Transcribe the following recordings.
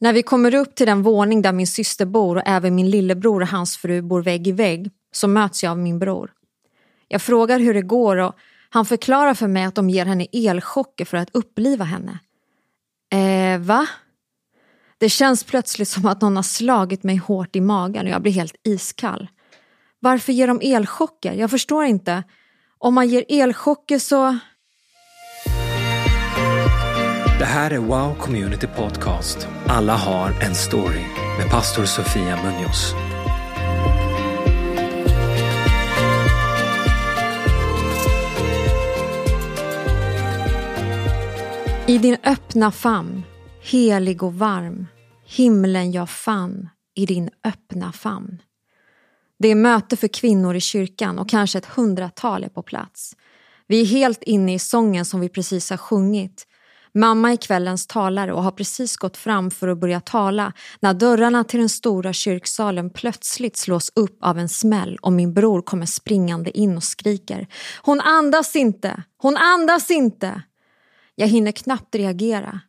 När vi kommer upp till den våning där min syster bor och även min lillebror och hans fru bor vägg i vägg så möts jag av min bror. Jag frågar hur det går och han förklarar för mig att de ger henne elchocker för att uppliva henne. Eh, va? Det känns plötsligt som att någon har slagit mig hårt i magen och jag blir helt iskall. Varför ger de elchocker? Jag förstår inte. Om man ger elchocker så... Det här är Wow Community Podcast. Alla har en story med pastor Sofia Munoz. I din öppna famn, helig och varm, himlen jag fann i din öppna famn. Det är möte för kvinnor i kyrkan och kanske ett hundratal är på plats. Vi är helt inne i sången som vi precis har sjungit. Mamma är kvällens talare och har precis gått fram för att börja tala när dörrarna till den stora kyrksalen plötsligt slås upp av en smäll och min bror kommer springande in och skriker Hon andas inte! Hon andas inte! Jag hinner knappt reagera.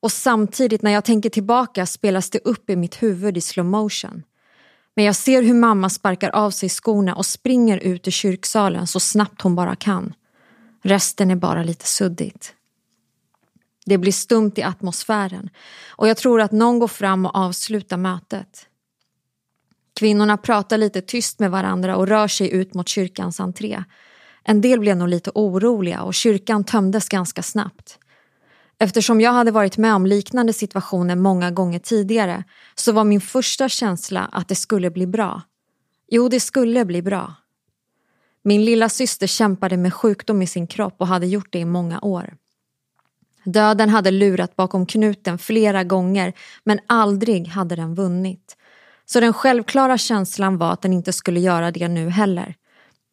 Och samtidigt när jag tänker tillbaka spelas det upp i mitt huvud i slow motion. Men jag ser hur mamma sparkar av sig skorna och springer ut ur kyrksalen så snabbt hon bara kan. Resten är bara lite suddigt. Det blir stumt i atmosfären och jag tror att någon går fram och avslutar mötet. Kvinnorna pratar lite tyst med varandra och rör sig ut mot kyrkans entré. En del blev nog lite oroliga och kyrkan tömdes ganska snabbt. Eftersom jag hade varit med om liknande situationer många gånger tidigare så var min första känsla att det skulle bli bra. Jo, det skulle bli bra. Min lilla syster kämpade med sjukdom i sin kropp och hade gjort det i många år. Döden hade lurat bakom knuten flera gånger men aldrig hade den vunnit. Så den självklara känslan var att den inte skulle göra det nu heller.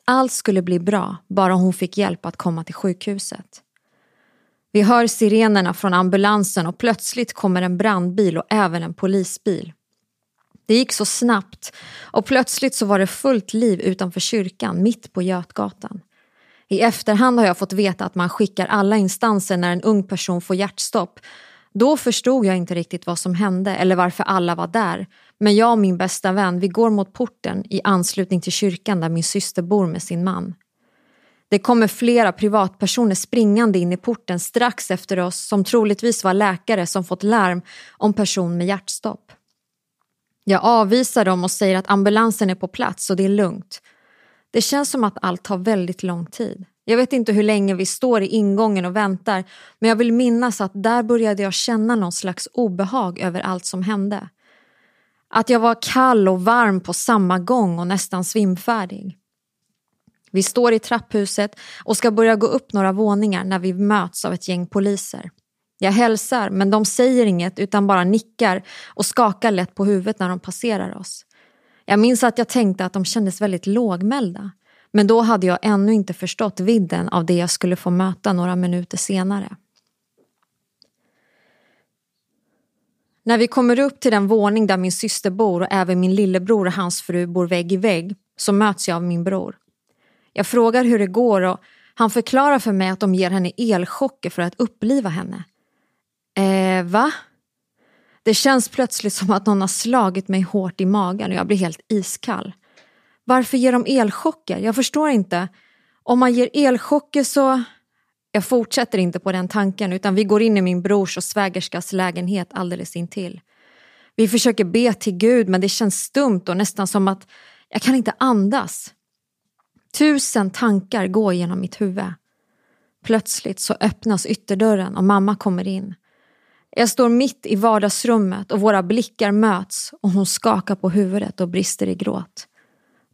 Allt skulle bli bra, bara hon fick hjälp att komma till sjukhuset. Vi hör sirenerna från ambulansen och plötsligt kommer en brandbil och även en polisbil. Det gick så snabbt och plötsligt så var det fullt liv utanför kyrkan mitt på Götgatan. I efterhand har jag fått veta att man skickar alla instanser när en ung person får hjärtstopp. Då förstod jag inte riktigt vad som hände eller varför alla var där. Men jag och min bästa vän, vi går mot porten i anslutning till kyrkan där min syster bor med sin man. Det kommer flera privatpersoner springande in i porten strax efter oss som troligtvis var läkare som fått larm om person med hjärtstopp. Jag avvisar dem och säger att ambulansen är på plats och det är lugnt. Det känns som att allt tar väldigt lång tid. Jag vet inte hur länge vi står i ingången och väntar men jag vill minnas att där började jag känna någon slags obehag över allt som hände. Att jag var kall och varm på samma gång och nästan svimfärdig. Vi står i trapphuset och ska börja gå upp några våningar när vi möts av ett gäng poliser. Jag hälsar men de säger inget utan bara nickar och skakar lätt på huvudet när de passerar oss. Jag minns att jag tänkte att de kändes väldigt lågmälda. Men då hade jag ännu inte förstått vidden av det jag skulle få möta några minuter senare. När vi kommer upp till den våning där min syster bor och även min lillebror och hans fru bor vägg i vägg så möts jag av min bror. Jag frågar hur det går och han förklarar för mig att de ger henne elchocker för att uppliva henne. Eh, va? Det känns plötsligt som att någon har slagit mig hårt i magen och jag blir helt iskall. Varför ger de elchocker? Jag förstår inte. Om man ger elchocker så... Jag fortsätter inte på den tanken utan vi går in i min brors och svägerskas lägenhet alldeles intill. Vi försöker be till Gud men det känns stumt och nästan som att jag kan inte andas. Tusen tankar går genom mitt huvud. Plötsligt så öppnas ytterdörren och mamma kommer in. Jag står mitt i vardagsrummet och våra blickar möts och hon skakar på huvudet och brister i gråt.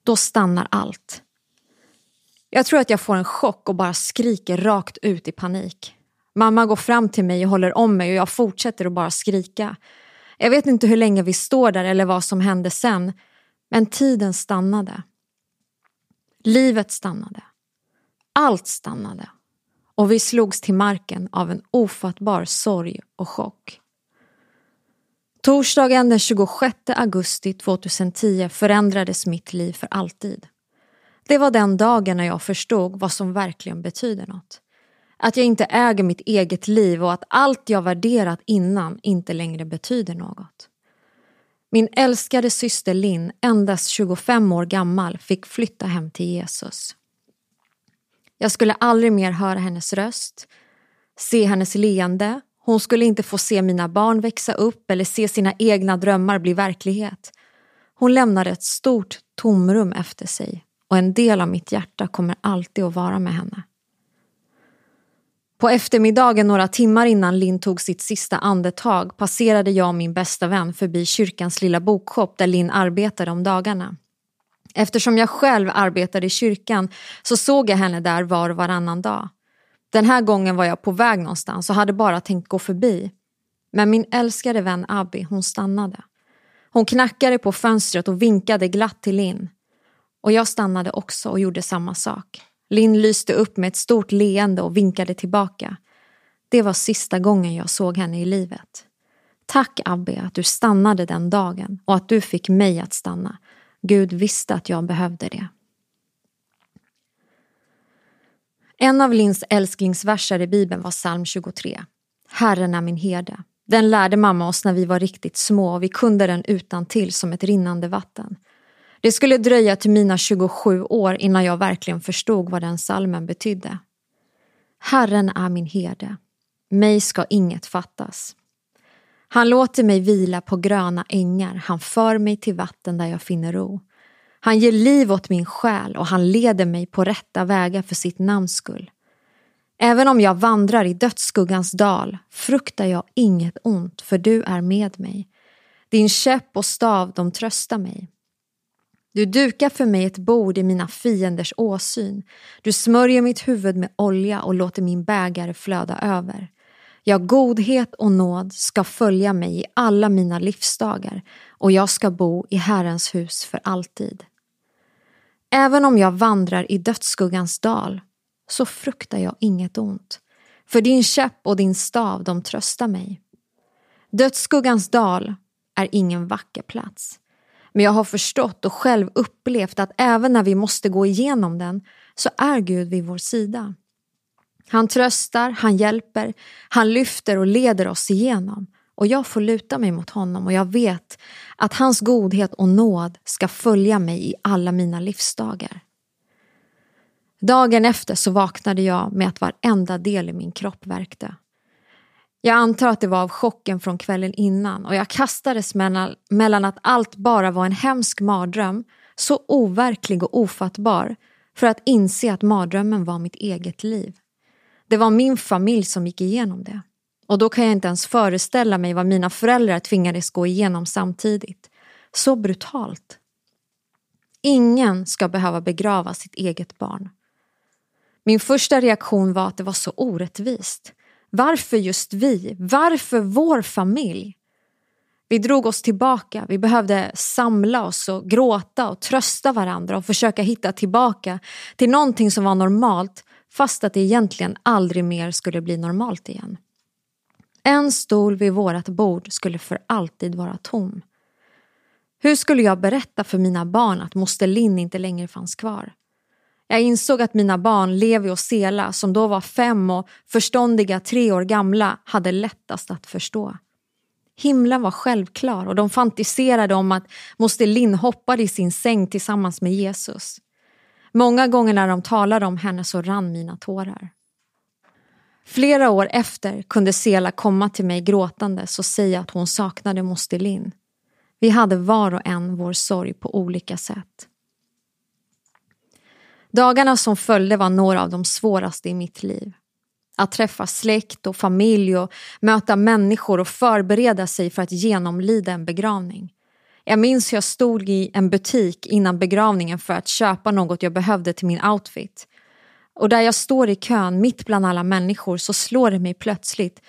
Då stannar allt. Jag tror att jag får en chock och bara skriker rakt ut i panik. Mamma går fram till mig och håller om mig och jag fortsätter att bara skrika. Jag vet inte hur länge vi står där eller vad som hände sen, men tiden stannade. Livet stannade. Allt stannade. Och vi slogs till marken av en ofattbar sorg och chock. Torsdagen den 26 augusti 2010 förändrades mitt liv för alltid. Det var den dagen när jag förstod vad som verkligen betyder något. Att jag inte äger mitt eget liv och att allt jag värderat innan inte längre betyder något. Min älskade syster Linn, endast 25 år gammal, fick flytta hem till Jesus. Jag skulle aldrig mer höra hennes röst, se hennes leende. Hon skulle inte få se mina barn växa upp eller se sina egna drömmar bli verklighet. Hon lämnade ett stort tomrum efter sig och en del av mitt hjärta kommer alltid att vara med henne. På eftermiddagen några timmar innan Linn tog sitt sista andetag passerade jag och min bästa vän förbi kyrkans lilla bokshop där Linn arbetade om dagarna. Eftersom jag själv arbetade i kyrkan så såg jag henne där var och varannan dag. Den här gången var jag på väg någonstans och hade bara tänkt gå förbi. Men min älskade vän Abby, hon stannade. Hon knackade på fönstret och vinkade glatt till Linn. Och jag stannade också och gjorde samma sak. Linn lyste upp med ett stort leende och vinkade tillbaka. Det var sista gången jag såg henne i livet. Tack Abbe att du stannade den dagen och att du fick mig att stanna. Gud visste att jag behövde det. En av Linns älsklingsverser i Bibeln var psalm 23. Herren är min herde. Den lärde mamma oss när vi var riktigt små och vi kunde den utan till som ett rinnande vatten. Det skulle dröja till mina 27 år innan jag verkligen förstod vad den salmen betydde. Herren är min herde, mig ska inget fattas. Han låter mig vila på gröna ängar, han för mig till vatten där jag finner ro. Han ger liv åt min själ och han leder mig på rätta vägar för sitt namns skull. Även om jag vandrar i dödsskuggans dal fruktar jag inget ont, för du är med mig. Din käpp och stav, de tröstar mig. Du dukar för mig ett bord i mina fienders åsyn. Du smörjer mitt huvud med olja och låter min bägare flöda över. Ja, godhet och nåd ska följa mig i alla mina livsdagar och jag ska bo i Herrens hus för alltid. Även om jag vandrar i dödsskuggans dal så fruktar jag inget ont. För din käpp och din stav, de tröstar mig. Dödsskuggans dal är ingen vacker plats. Men jag har förstått och själv upplevt att även när vi måste gå igenom den så är Gud vid vår sida. Han tröstar, han hjälper, han lyfter och leder oss igenom. Och jag får luta mig mot honom och jag vet att hans godhet och nåd ska följa mig i alla mina livsdagar. Dagen efter så vaknade jag med att varenda del i min kropp värkte. Jag antar att det var av chocken från kvällen innan och jag kastades mellan att allt bara var en hemsk mardröm, så overklig och ofattbar, för att inse att mardrömmen var mitt eget liv. Det var min familj som gick igenom det. Och då kan jag inte ens föreställa mig vad mina föräldrar tvingades gå igenom samtidigt. Så brutalt. Ingen ska behöva begrava sitt eget barn. Min första reaktion var att det var så orättvist. Varför just vi? Varför vår familj? Vi drog oss tillbaka, vi behövde samla oss och gråta och trösta varandra och försöka hitta tillbaka till någonting som var normalt fast att det egentligen aldrig mer skulle bli normalt igen. En stol vid vårt bord skulle för alltid vara tom. Hur skulle jag berätta för mina barn att moster Linn inte längre fanns kvar? Jag insåg att mina barn Levi och Sela, som då var fem och förståndiga tre år gamla, hade lättast att förstå. Himlen var självklar och de fantiserade om att moster Linn hoppade i sin säng tillsammans med Jesus. Många gånger när de talade om henne så rann mina tårar. Flera år efter kunde Sela komma till mig gråtandes och säga att hon saknade moster Linn. Vi hade var och en vår sorg på olika sätt. Dagarna som följde var några av de svåraste i mitt liv. Att träffa släkt och familj och möta människor och förbereda sig för att genomlida en begravning. Jag minns hur jag stod i en butik innan begravningen för att köpa något jag behövde till min outfit. Och där jag står i kön mitt bland alla människor så slår det mig plötsligt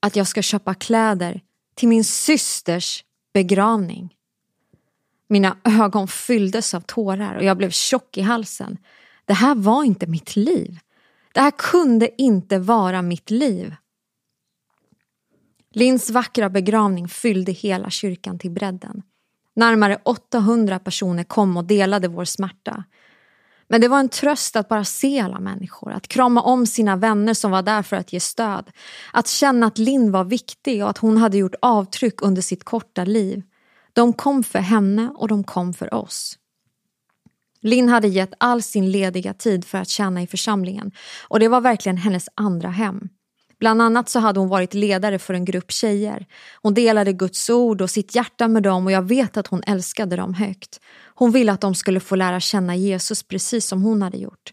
att jag ska köpa kläder till min systers begravning. Mina ögon fylldes av tårar och jag blev tjock i halsen. Det här var inte mitt liv. Det här kunde inte vara mitt liv. Lins vackra begravning fyllde hela kyrkan till bredden. Närmare 800 personer kom och delade vår smärta. Men det var en tröst att bara se alla människor, att krama om sina vänner som var där för att ge stöd. Att känna att Linn var viktig och att hon hade gjort avtryck under sitt korta liv. De kom för henne och de kom för oss. Linn hade gett all sin lediga tid för att tjäna i församlingen och det var verkligen hennes andra hem. Bland annat så hade hon varit ledare för en grupp tjejer. Hon delade Guds ord och sitt hjärta med dem och jag vet att hon älskade dem högt. Hon ville att de skulle få lära känna Jesus precis som hon hade gjort.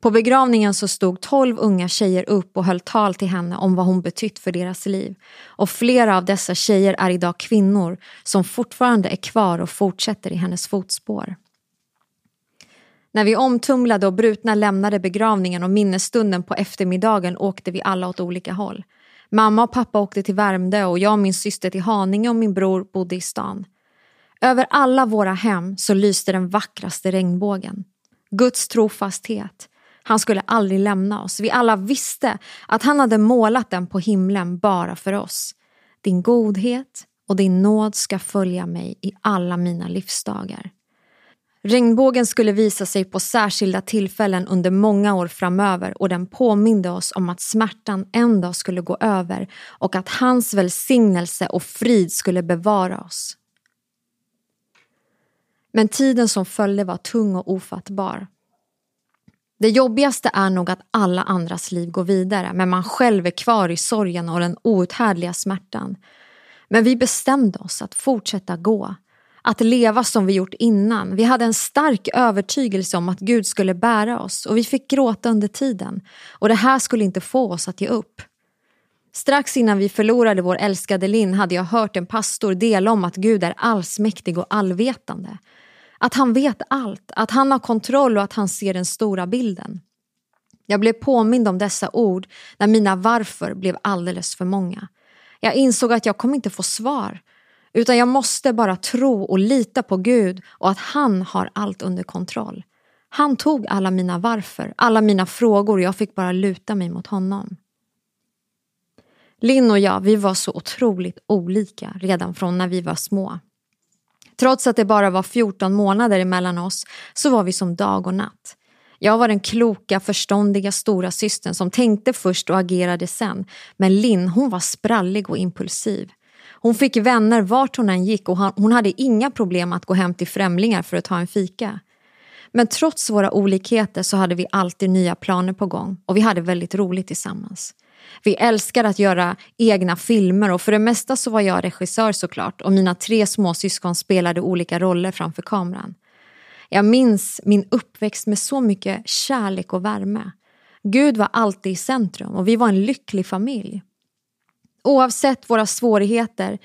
På begravningen så stod tolv unga tjejer upp och höll tal till henne om vad hon betytt för deras liv. Och flera av dessa tjejer är idag kvinnor som fortfarande är kvar och fortsätter i hennes fotspår. När vi omtumlade och brutna lämnade begravningen och minnesstunden på eftermiddagen åkte vi alla åt olika håll. Mamma och pappa åkte till Värmdö och jag och min syster till Haninge och min bror bodde i stan. Över alla våra hem så lyste den vackraste regnbågen. Guds trofasthet. Han skulle aldrig lämna oss. Vi alla visste att han hade målat den på himlen bara för oss. Din godhet och din nåd ska följa mig i alla mina livsdagar. Regnbågen skulle visa sig på särskilda tillfällen under många år framöver och den påminde oss om att smärtan en dag skulle gå över och att hans välsignelse och frid skulle bevara oss. Men tiden som följde var tung och ofattbar. Det jobbigaste är nog att alla andras liv går vidare men man själv är kvar i sorgen och den outhärdliga smärtan. Men vi bestämde oss att fortsätta gå att leva som vi gjort innan. Vi hade en stark övertygelse om att Gud skulle bära oss och vi fick gråta under tiden. Och det här skulle inte få oss att ge upp. Strax innan vi förlorade vår älskade Linn hade jag hört en pastor dela om att Gud är allsmäktig och allvetande. Att han vet allt, att han har kontroll och att han ser den stora bilden. Jag blev påmind om dessa ord när mina varför blev alldeles för många. Jag insåg att jag kommer inte få svar utan jag måste bara tro och lita på Gud och att han har allt under kontroll. Han tog alla mina varför, alla mina frågor och jag fick bara luta mig mot honom. Linn och jag, vi var så otroligt olika redan från när vi var små. Trots att det bara var 14 månader emellan oss så var vi som dag och natt. Jag var den kloka, förståndiga stora systern som tänkte först och agerade sen. Men Linn, hon var sprallig och impulsiv. Hon fick vänner vart hon än gick och hon hade inga problem att gå hem till främlingar för att ta en fika. Men trots våra olikheter så hade vi alltid nya planer på gång och vi hade väldigt roligt tillsammans. Vi älskade att göra egna filmer och för det mesta så var jag regissör såklart och mina tre småsyskon spelade olika roller framför kameran. Jag minns min uppväxt med så mycket kärlek och värme. Gud var alltid i centrum och vi var en lycklig familj. Oavsett våra svårigheter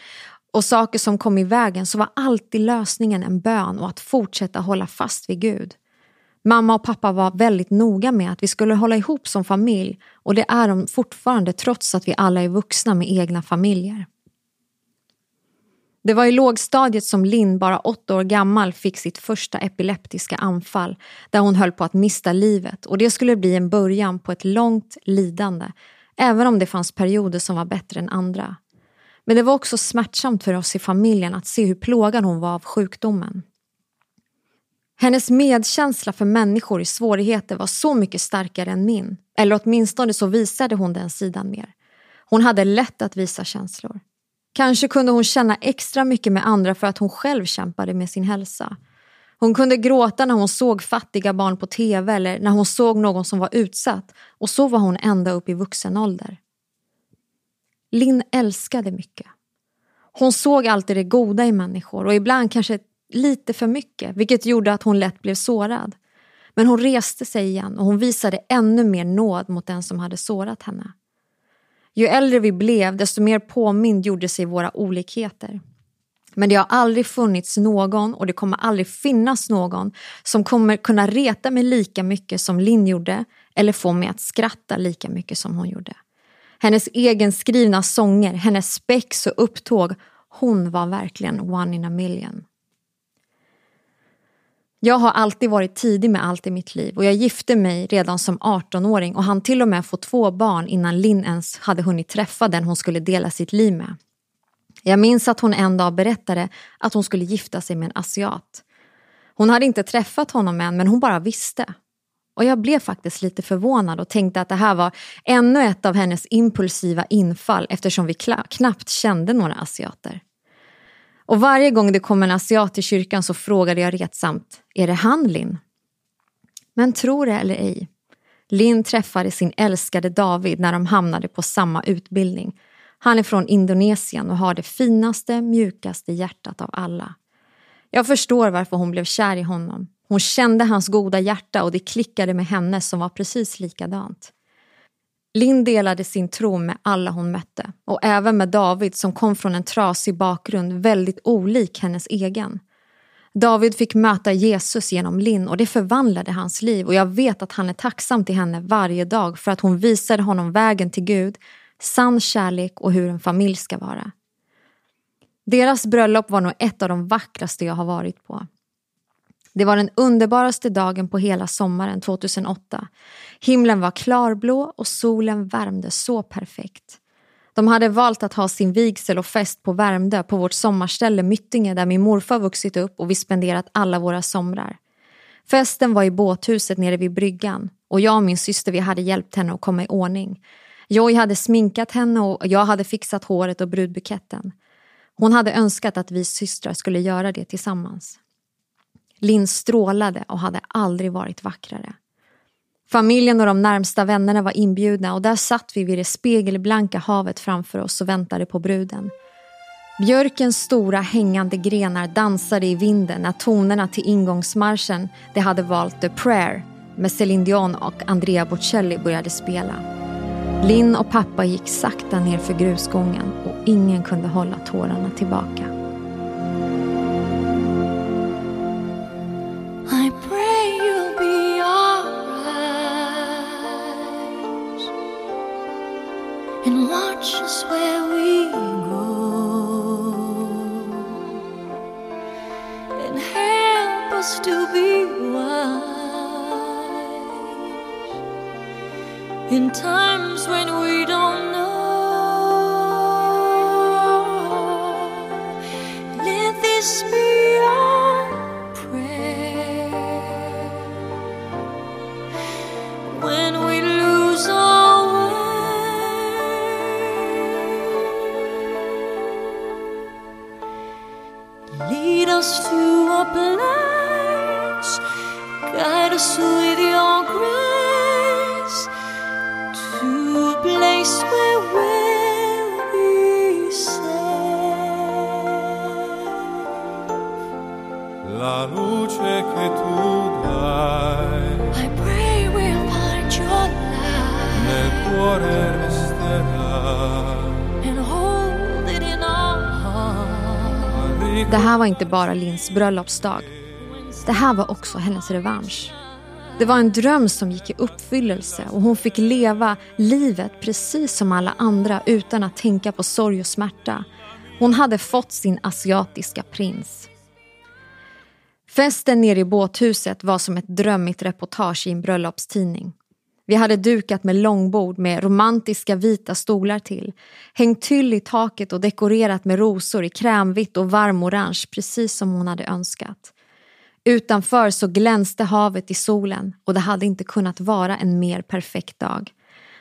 och saker som kom i vägen så var alltid lösningen en bön och att fortsätta hålla fast vid Gud. Mamma och pappa var väldigt noga med att vi skulle hålla ihop som familj och det är de fortfarande trots att vi alla är vuxna med egna familjer. Det var i lågstadiet som Linn, bara åtta år gammal, fick sitt första epileptiska anfall där hon höll på att mista livet och det skulle bli en början på ett långt lidande Även om det fanns perioder som var bättre än andra. Men det var också smärtsamt för oss i familjen att se hur plågad hon var av sjukdomen. Hennes medkänsla för människor i svårigheter var så mycket starkare än min. Eller åtminstone så visade hon den sidan mer. Hon hade lätt att visa känslor. Kanske kunde hon känna extra mycket med andra för att hon själv kämpade med sin hälsa. Hon kunde gråta när hon såg fattiga barn på tv eller när hon såg någon som var utsatt och så var hon ända upp i vuxen ålder. Linn älskade mycket. Hon såg alltid det goda i människor och ibland kanske lite för mycket vilket gjorde att hon lätt blev sårad. Men hon reste sig igen och hon visade ännu mer nåd mot den som hade sårat henne. Ju äldre vi blev desto mer påmind gjorde sig våra olikheter. Men det har aldrig funnits någon och det kommer aldrig finnas någon som kommer kunna reta mig lika mycket som Linn gjorde eller få mig att skratta lika mycket som hon gjorde. Hennes egenskrivna sånger, hennes spex och upptåg, hon var verkligen one in a million. Jag har alltid varit tidig med allt i mitt liv och jag gifte mig redan som 18-åring och hann till och med få två barn innan Linn ens hade hunnit träffa den hon skulle dela sitt liv med. Jag minns att hon en dag berättade att hon skulle gifta sig med en asiat. Hon hade inte träffat honom än men hon bara visste. Och jag blev faktiskt lite förvånad och tänkte att det här var ännu ett av hennes impulsiva infall eftersom vi knappt kände några asiater. Och varje gång det kom en asiat till kyrkan så frågade jag retsamt, är det han Linn? Men tro det eller ej, Linn träffade sin älskade David när de hamnade på samma utbildning. Han är från Indonesien och har det finaste, mjukaste hjärtat av alla. Jag förstår varför hon blev kär i honom. Hon kände hans goda hjärta och det klickade med henne som var precis likadant. Linn delade sin tro med alla hon mötte och även med David som kom från en trasig bakgrund väldigt olik hennes egen. David fick möta Jesus genom Linn och det förvandlade hans liv och jag vet att han är tacksam till henne varje dag för att hon visade honom vägen till Gud, sann kärlek och hur en familj ska vara. Deras bröllop var nog ett av de vackraste jag har varit på. Det var den underbaraste dagen på hela sommaren 2008. Himlen var klarblå och solen värmde så perfekt. De hade valt att ha sin vigsel och fest på Värmdö på vårt sommarställe Myttinge där min morfar vuxit upp och vi spenderat alla våra somrar. Festen var i båthuset nere vid bryggan och jag och min syster vi hade hjälpt henne att komma i ordning. Joy hade sminkat henne och jag hade fixat håret och brudbuketten. Hon hade önskat att vi systrar skulle göra det tillsammans. Linn strålade och hade aldrig varit vackrare. Familjen och de närmsta vännerna var inbjudna och där satt vi vid det spegelblanka havet framför oss och väntade på bruden. Björkens stora hängande grenar dansade i vinden när tonerna till ingångsmarschen de hade valt The Prayer med Céline Dion och Andrea Bocelli började spela. Linn och pappa gick sakta ner för grusgången och ingen kunde hålla tårarna tillbaka. La luce che tu dai I pray we'll find your nel light cuore resterà. and hold it in our heart. Ricordo Det här var inte bara Lins bröllopsdag. Det här var också hennes revansch. Det var en dröm som gick i uppfyllelse och hon fick leva livet precis som alla andra utan att tänka på sorg och smärta. Hon hade fått sin asiatiska prins. Festen nere i båthuset var som ett drömmigt reportage i en bröllopstidning. Vi hade dukat med långbord med romantiska vita stolar till, hängt tyll i taket och dekorerat med rosor i krämvitt och varmorange precis som hon hade önskat. Utanför så glänste havet i solen och det hade inte kunnat vara en mer perfekt dag.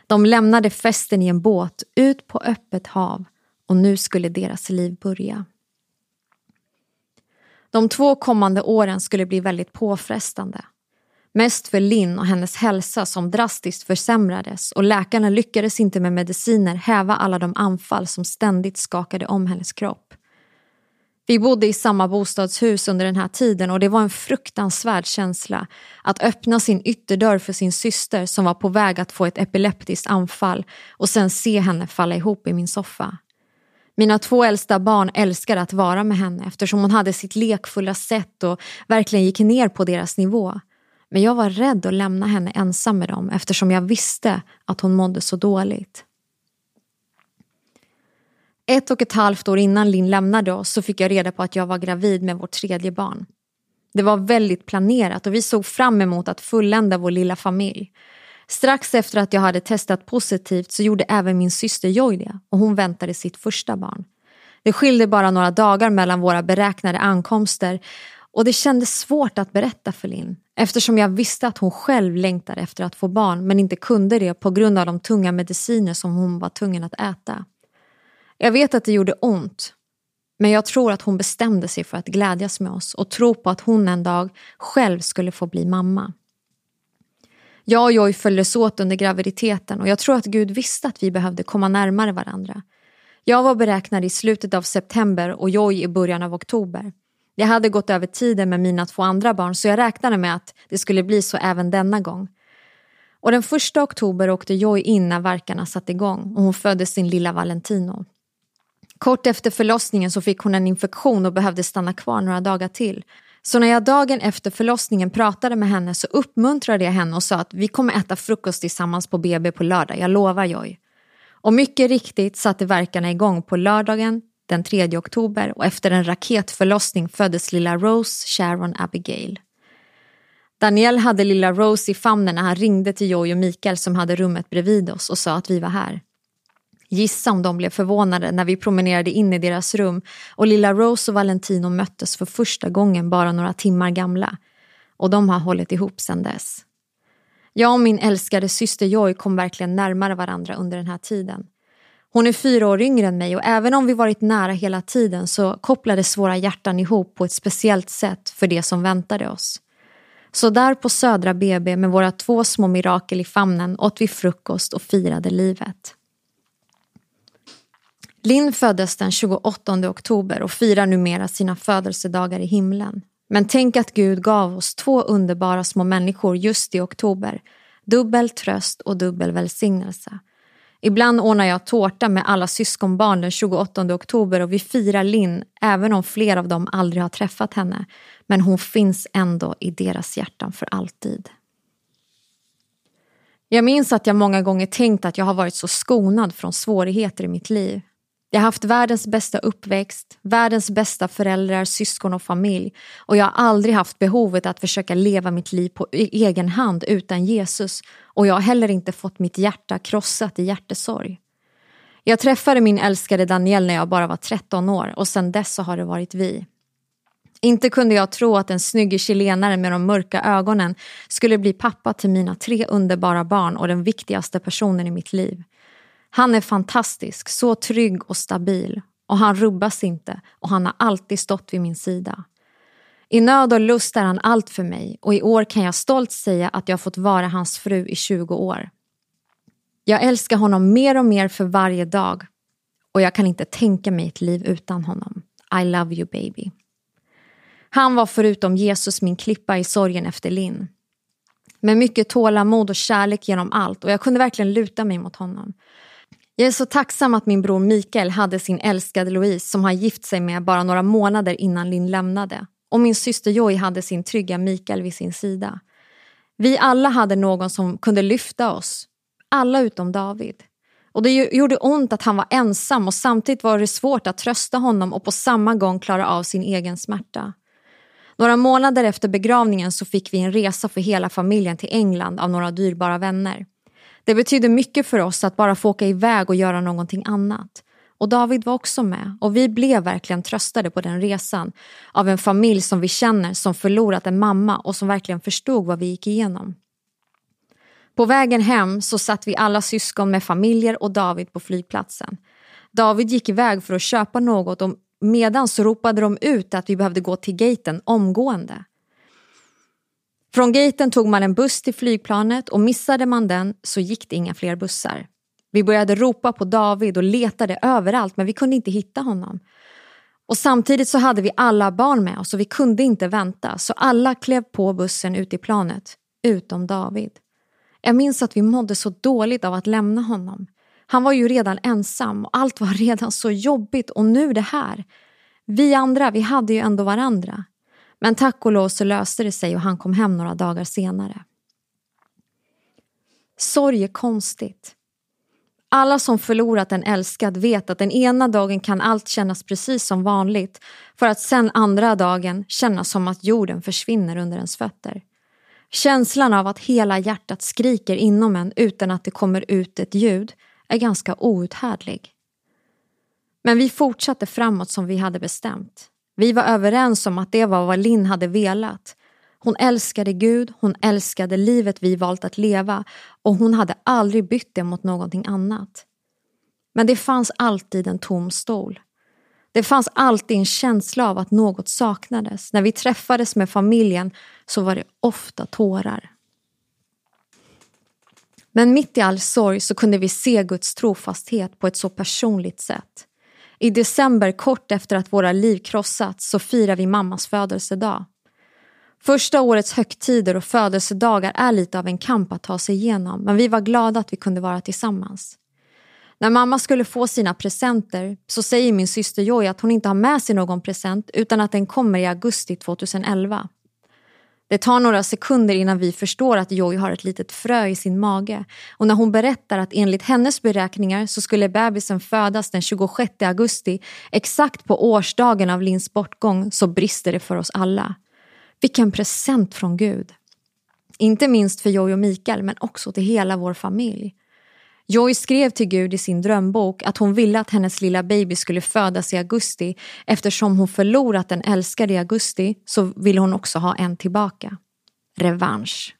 De lämnade festen i en båt ut på öppet hav och nu skulle deras liv börja. De två kommande åren skulle bli väldigt påfrestande. Mest för Linn och hennes hälsa som drastiskt försämrades och läkarna lyckades inte med mediciner häva alla de anfall som ständigt skakade om hennes kropp. Vi bodde i samma bostadshus under den här tiden och det var en fruktansvärd känsla att öppna sin ytterdörr för sin syster som var på väg att få ett epileptiskt anfall och sen se henne falla ihop i min soffa. Mina två äldsta barn älskade att vara med henne eftersom hon hade sitt lekfulla sätt och verkligen gick ner på deras nivå. Men jag var rädd att lämna henne ensam med dem eftersom jag visste att hon mådde så dåligt. Ett och ett halvt år innan Linn lämnade oss så fick jag reda på att jag var gravid med vårt tredje barn. Det var väldigt planerat och vi såg fram emot att fullända vår lilla familj. Strax efter att jag hade testat positivt så gjorde även min syster Joy det och hon väntade sitt första barn. Det skilde bara några dagar mellan våra beräknade ankomster Och det kändes svårt att berätta för Linn eftersom jag visste att hon själv längtade efter att få barn men inte kunde det på grund av de tunga mediciner som hon var tvungen att äta. Jag vet att det gjorde ont men jag tror att hon bestämde sig för att glädjas med oss och tro på att hon en dag själv skulle få bli mamma. Jag och Joy följdes åt under graviditeten och jag tror att Gud visste att vi behövde komma närmare varandra. Jag var beräknad i slutet av september och Joy i början av oktober. Jag hade gått över tiden med mina två andra barn så jag räknade med att det skulle bli så även denna gång. Och den första oktober åkte Joy in när verkarna satte igång och hon födde sin lilla Valentino. Kort efter förlossningen så fick hon en infektion och behövde stanna kvar några dagar till. Så när jag dagen efter förlossningen pratade med henne så uppmuntrade jag henne och sa att vi kommer äta frukost tillsammans på BB på lördag, jag lovar Joy. Och mycket riktigt satte verkarna igång på lördagen den 3 oktober och efter en raketförlossning föddes lilla Rose Sharon Abigail. Daniel hade lilla Rose i famnen när han ringde till Joy och Mikael som hade rummet bredvid oss och sa att vi var här. Gissa om de blev förvånade när vi promenerade in i deras rum och lilla Rose och Valentino möttes för första gången bara några timmar gamla. Och de har hållit ihop sedan dess. Jag och min älskade syster Joy kom verkligen närmare varandra under den här tiden. Hon är fyra år yngre än mig och även om vi varit nära hela tiden så kopplades våra hjärtan ihop på ett speciellt sätt för det som väntade oss. Så där på Södra BB med våra två små mirakel i famnen åt vi frukost och firade livet. Linn föddes den 28 oktober och firar numera sina födelsedagar i himlen. Men tänk att Gud gav oss två underbara små människor just i oktober. Dubbel tröst och dubbel välsignelse. Ibland ordnar jag tårta med alla syskonbarn den 28 oktober och vi firar Linn även om flera av dem aldrig har träffat henne. Men hon finns ändå i deras hjärtan för alltid. Jag minns att jag många gånger tänkt att jag har varit så skonad från svårigheter i mitt liv. Jag har haft världens bästa uppväxt, världens bästa föräldrar, syskon och familj och jag har aldrig haft behovet att försöka leva mitt liv på e- egen hand utan Jesus och jag har heller inte fått mitt hjärta krossat i hjärtesorg. Jag träffade min älskade Daniel när jag bara var 13 år och sedan dess så har det varit vi. Inte kunde jag tro att en snygg chilenare med de mörka ögonen skulle bli pappa till mina tre underbara barn och den viktigaste personen i mitt liv. Han är fantastisk, så trygg och stabil och han rubbas inte och han har alltid stått vid min sida. I nöd och lust är han allt för mig och i år kan jag stolt säga att jag fått vara hans fru i 20 år. Jag älskar honom mer och mer för varje dag och jag kan inte tänka mig ett liv utan honom. I love you baby. Han var förutom Jesus min klippa i sorgen efter Linn. Med mycket tålamod och kärlek genom allt och jag kunde verkligen luta mig mot honom. Jag är så tacksam att min bror Mikael hade sin älskade Louise som han gift sig med bara några månader innan Linn lämnade. Och min syster Joy hade sin trygga Mikael vid sin sida. Vi alla hade någon som kunde lyfta oss. Alla utom David. Och det gjorde ont att han var ensam och samtidigt var det svårt att trösta honom och på samma gång klara av sin egen smärta. Några månader efter begravningen så fick vi en resa för hela familjen till England av några dyrbara vänner. Det betydde mycket för oss att bara få åka iväg och göra någonting annat. Och David var också med och vi blev verkligen tröstade på den resan av en familj som vi känner som förlorat en mamma och som verkligen förstod vad vi gick igenom. På vägen hem så satt vi alla syskon med familjer och David på flygplatsen. David gick iväg för att köpa något och medan så ropade de ut att vi behövde gå till gaten omgående. Från gaten tog man en buss till flygplanet och missade man den så gick det inga fler bussar. Vi började ropa på David och letade överallt men vi kunde inte hitta honom. Och samtidigt så hade vi alla barn med oss och vi kunde inte vänta så alla klev på bussen ut i planet, utom David. Jag minns att vi mådde så dåligt av att lämna honom. Han var ju redan ensam och allt var redan så jobbigt och nu det här. Vi andra, vi hade ju ändå varandra. Men tack och lov så löste det sig och han kom hem några dagar senare. Sorg är konstigt. Alla som förlorat en älskad vet att den ena dagen kan allt kännas precis som vanligt för att sen andra dagen kännas som att jorden försvinner under ens fötter. Känslan av att hela hjärtat skriker inom en utan att det kommer ut ett ljud är ganska outhärdlig. Men vi fortsatte framåt som vi hade bestämt. Vi var överens om att det var vad Linn hade velat. Hon älskade Gud, hon älskade livet vi valt att leva och hon hade aldrig bytt det mot någonting annat. Men det fanns alltid en tom stol. Det fanns alltid en känsla av att något saknades. När vi träffades med familjen så var det ofta tårar. Men mitt i all sorg så kunde vi se Guds trofasthet på ett så personligt sätt. I december, kort efter att våra liv krossats, så firar vi mammas födelsedag. Första årets högtider och födelsedagar är lite av en kamp att ta sig igenom men vi var glada att vi kunde vara tillsammans. När mamma skulle få sina presenter så säger min syster Joy att hon inte har med sig någon present utan att den kommer i augusti 2011. Det tar några sekunder innan vi förstår att Joy har ett litet frö i sin mage och när hon berättar att enligt hennes beräkningar så skulle bebisen födas den 26 augusti exakt på årsdagen av Lins bortgång så brister det för oss alla. Vilken present från Gud! Inte minst för Joy och Mikael men också till hela vår familj. Joy skrev till Gud i sin drömbok att hon ville att hennes lilla baby skulle födas i augusti eftersom hon förlorat en älskad i augusti så ville hon också ha en tillbaka. Revansch.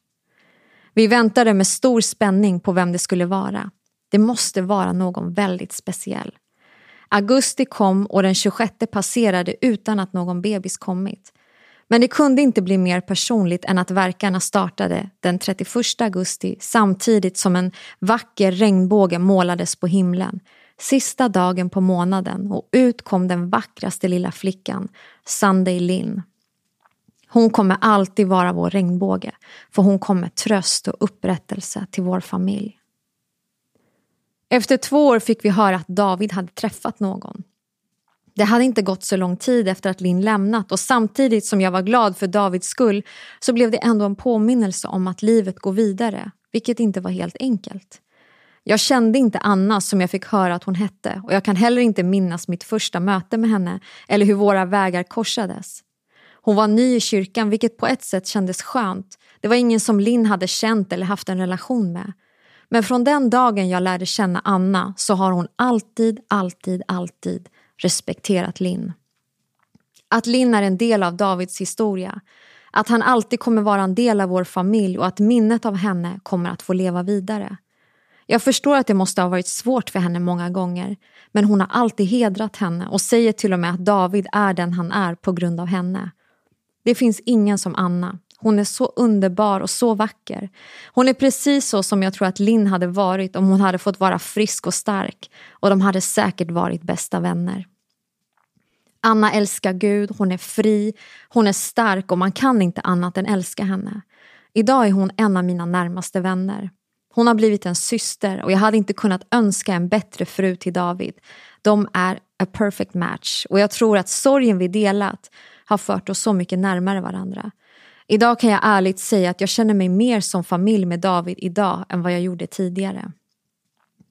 Vi väntade med stor spänning på vem det skulle vara. Det måste vara någon väldigt speciell. Augusti kom och den 26 passerade utan att någon bebis kommit. Men det kunde inte bli mer personligt än att verkarna startade den 31 augusti samtidigt som en vacker regnbåge målades på himlen. Sista dagen på månaden och ut kom den vackraste lilla flickan, Sunday Lynn. Hon kommer alltid vara vår regnbåge för hon kommer tröst och upprättelse till vår familj. Efter två år fick vi höra att David hade träffat någon. Det hade inte gått så lång tid efter att Linn lämnat och samtidigt som jag var glad för Davids skull så blev det ändå en påminnelse om att livet går vidare, vilket inte var helt enkelt. Jag kände inte Anna som jag fick höra att hon hette och jag kan heller inte minnas mitt första möte med henne eller hur våra vägar korsades. Hon var ny i kyrkan vilket på ett sätt kändes skönt. Det var ingen som Linn hade känt eller haft en relation med. Men från den dagen jag lärde känna Anna så har hon alltid, alltid, alltid respekterat Linn. Att Linn är en del av Davids historia, att han alltid kommer vara en del av vår familj och att minnet av henne kommer att få leva vidare. Jag förstår att det måste ha varit svårt för henne många gånger men hon har alltid hedrat henne och säger till och med att David är den han är på grund av henne. Det finns ingen som Anna. Hon är så underbar och så vacker. Hon är precis så som jag tror att Linn hade varit om hon hade fått vara frisk och stark och de hade säkert varit bästa vänner. Anna älskar Gud, hon är fri, hon är stark och man kan inte annat än älska henne. Idag är hon en av mina närmaste vänner. Hon har blivit en syster och jag hade inte kunnat önska en bättre fru till David. De är a perfect match och jag tror att sorgen vi delat har fört oss så mycket närmare varandra. Idag kan jag ärligt säga att jag känner mig mer som familj med David idag än vad jag gjorde tidigare.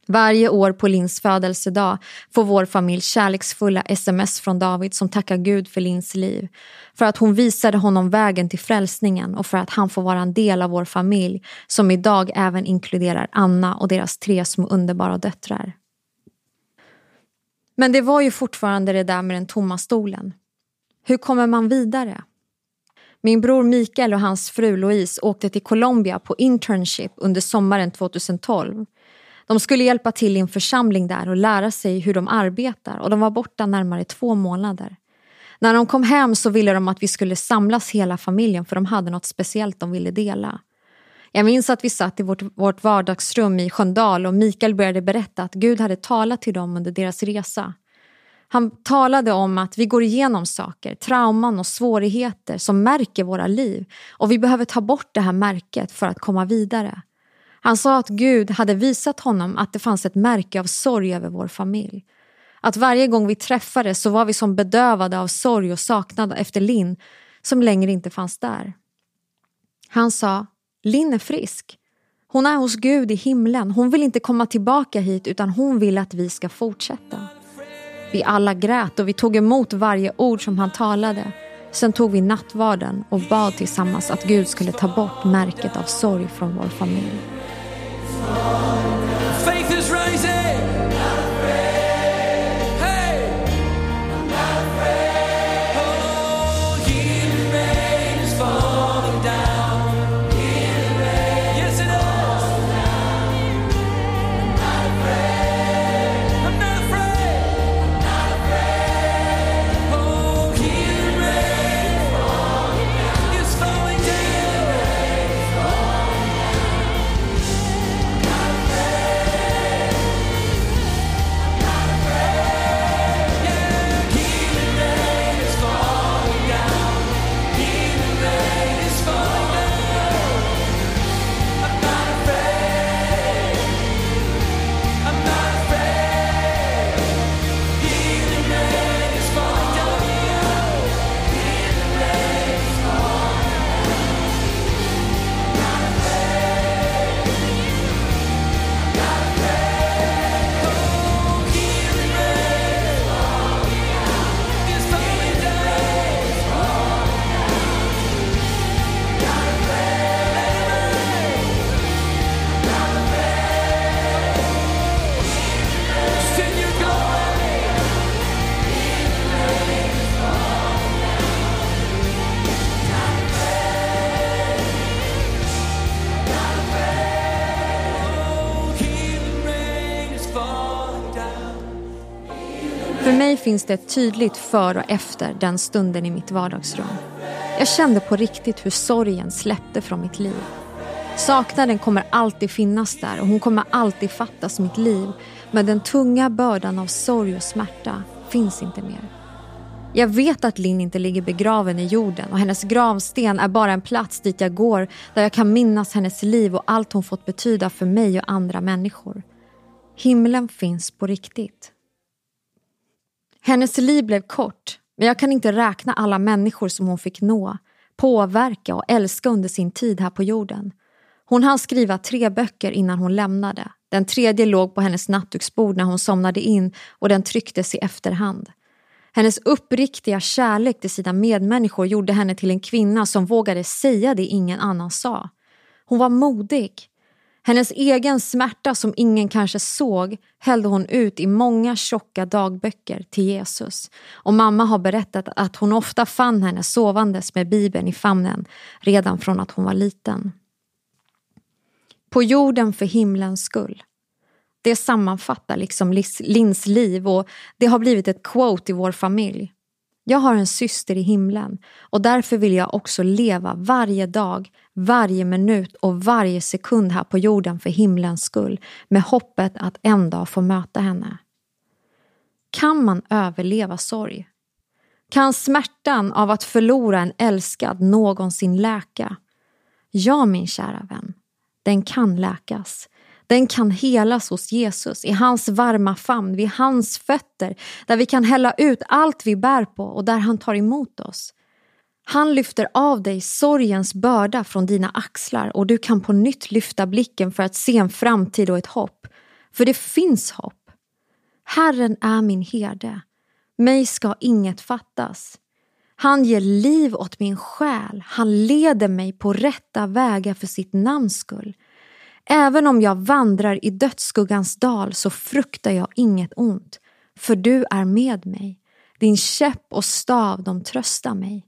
Varje år på Lins födelsedag får vår familj kärleksfulla sms från David som tackar Gud för Lins liv. För att hon visade honom vägen till frälsningen och för att han får vara en del av vår familj som idag även inkluderar Anna och deras tre små underbara döttrar. Men det var ju fortfarande det där med den tomma stolen. Hur kommer man vidare? Min bror Mikael och hans fru Louise åkte till Colombia på internship under sommaren 2012. De skulle hjälpa till i en församling där och lära sig hur de arbetar och de var borta närmare två månader. När de kom hem så ville de att vi skulle samlas hela familjen för de hade något speciellt de ville dela. Jag minns att vi satt i vårt, vårt vardagsrum i Sköndal och Mikael började berätta att Gud hade talat till dem under deras resa. Han talade om att vi går igenom saker, trauman och svårigheter som märker våra liv och vi behöver ta bort det här märket för att komma vidare. Han sa att Gud hade visat honom att det fanns ett märke av sorg över vår familj. Att varje gång vi träffades så var vi som bedövade av sorg och saknad efter Linn som längre inte fanns där. Han sa, Linn är frisk. Hon är hos Gud i himlen. Hon vill inte komma tillbaka hit utan hon vill att vi ska fortsätta. Vi alla grät och vi tog emot varje ord som han talade. Sen tog vi nattvarden och bad tillsammans att Gud skulle ta bort märket av sorg från vår familj. För mig finns det ett tydligt för och efter den stunden i mitt vardagsrum. Jag kände på riktigt hur sorgen släppte från mitt liv. Saknaden kommer alltid finnas där och hon kommer alltid fattas mitt liv. Men den tunga bördan av sorg och smärta finns inte mer. Jag vet att Linn inte ligger begraven i jorden och hennes gravsten är bara en plats dit jag går där jag kan minnas hennes liv och allt hon fått betyda för mig och andra människor. Himlen finns på riktigt. Hennes liv blev kort, men jag kan inte räkna alla människor som hon fick nå, påverka och älska under sin tid här på jorden. Hon hann skriva tre böcker innan hon lämnade. Den tredje låg på hennes nattduksbord när hon somnade in och den trycktes i efterhand. Hennes uppriktiga kärlek till sina medmänniskor gjorde henne till en kvinna som vågade säga det ingen annan sa. Hon var modig. Hennes egen smärta som ingen kanske såg hällde hon ut i många tjocka dagböcker till Jesus. Och mamma har berättat att hon ofta fann henne sovandes med bibeln i famnen redan från att hon var liten. På jorden för himlens skull. Det sammanfattar liksom Lins liv och det har blivit ett quote i vår familj. Jag har en syster i himlen och därför vill jag också leva varje dag, varje minut och varje sekund här på jorden för himlens skull med hoppet att en dag få möta henne. Kan man överleva sorg? Kan smärtan av att förlora en älskad någonsin läka? Ja, min kära vän, den kan läkas. Den kan helas hos Jesus, i hans varma famn, vid hans fötter, där vi kan hälla ut allt vi bär på och där han tar emot oss. Han lyfter av dig sorgens börda från dina axlar och du kan på nytt lyfta blicken för att se en framtid och ett hopp. För det finns hopp. Herren är min herde. Mig ska inget fattas. Han ger liv åt min själ. Han leder mig på rätta vägar för sitt namns skull. Även om jag vandrar i dödsskuggans dal så fruktar jag inget ont, för du är med mig. Din käpp och stav, de tröstar mig.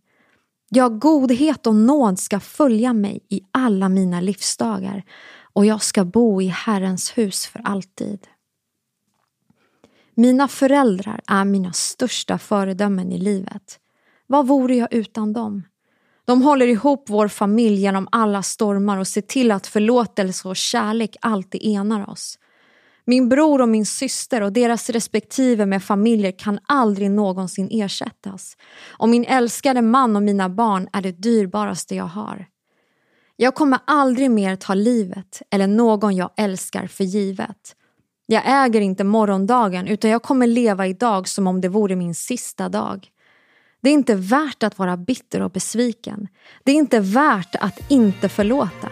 Ja, godhet och nåd ska följa mig i alla mina livsdagar och jag ska bo i Herrens hus för alltid. Mina föräldrar är mina största föredömen i livet. Vad vore jag utan dem? De håller ihop vår familj genom alla stormar och ser till att förlåtelse och kärlek alltid enar oss. Min bror och min syster och deras respektive med familjer kan aldrig någonsin ersättas. Och min älskade man och mina barn är det dyrbaraste jag har. Jag kommer aldrig mer ta livet eller någon jag älskar för givet. Jag äger inte morgondagen utan jag kommer leva idag som om det vore min sista dag. Det är inte värt att vara bitter och besviken. Det är inte värt att inte förlåta.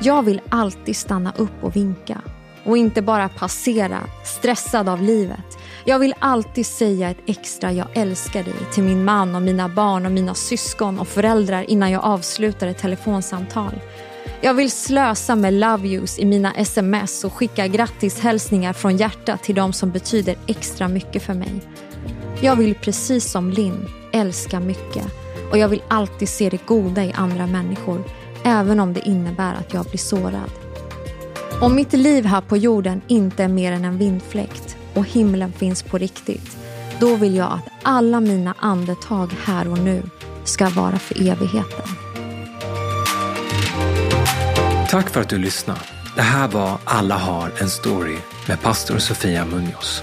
Jag vill alltid stanna upp och vinka och inte bara passera stressad av livet. Jag vill alltid säga ett extra jag älskar dig till min man och mina barn och mina syskon och föräldrar innan jag avslutar ett telefonsamtal. Jag vill slösa med love yous i mina sms och skicka grattishälsningar från hjärtat till de som betyder extra mycket för mig. Jag vill precis som Linn älska mycket och jag vill alltid se det goda i andra människor även om det innebär att jag blir sårad. Om mitt liv här på jorden inte är mer än en vindfläkt och himlen finns på riktigt då vill jag att alla mina andetag här och nu ska vara för evigheten. Tack för att du lyssnade. Det här var Alla har en story med pastor Sofia Munoz.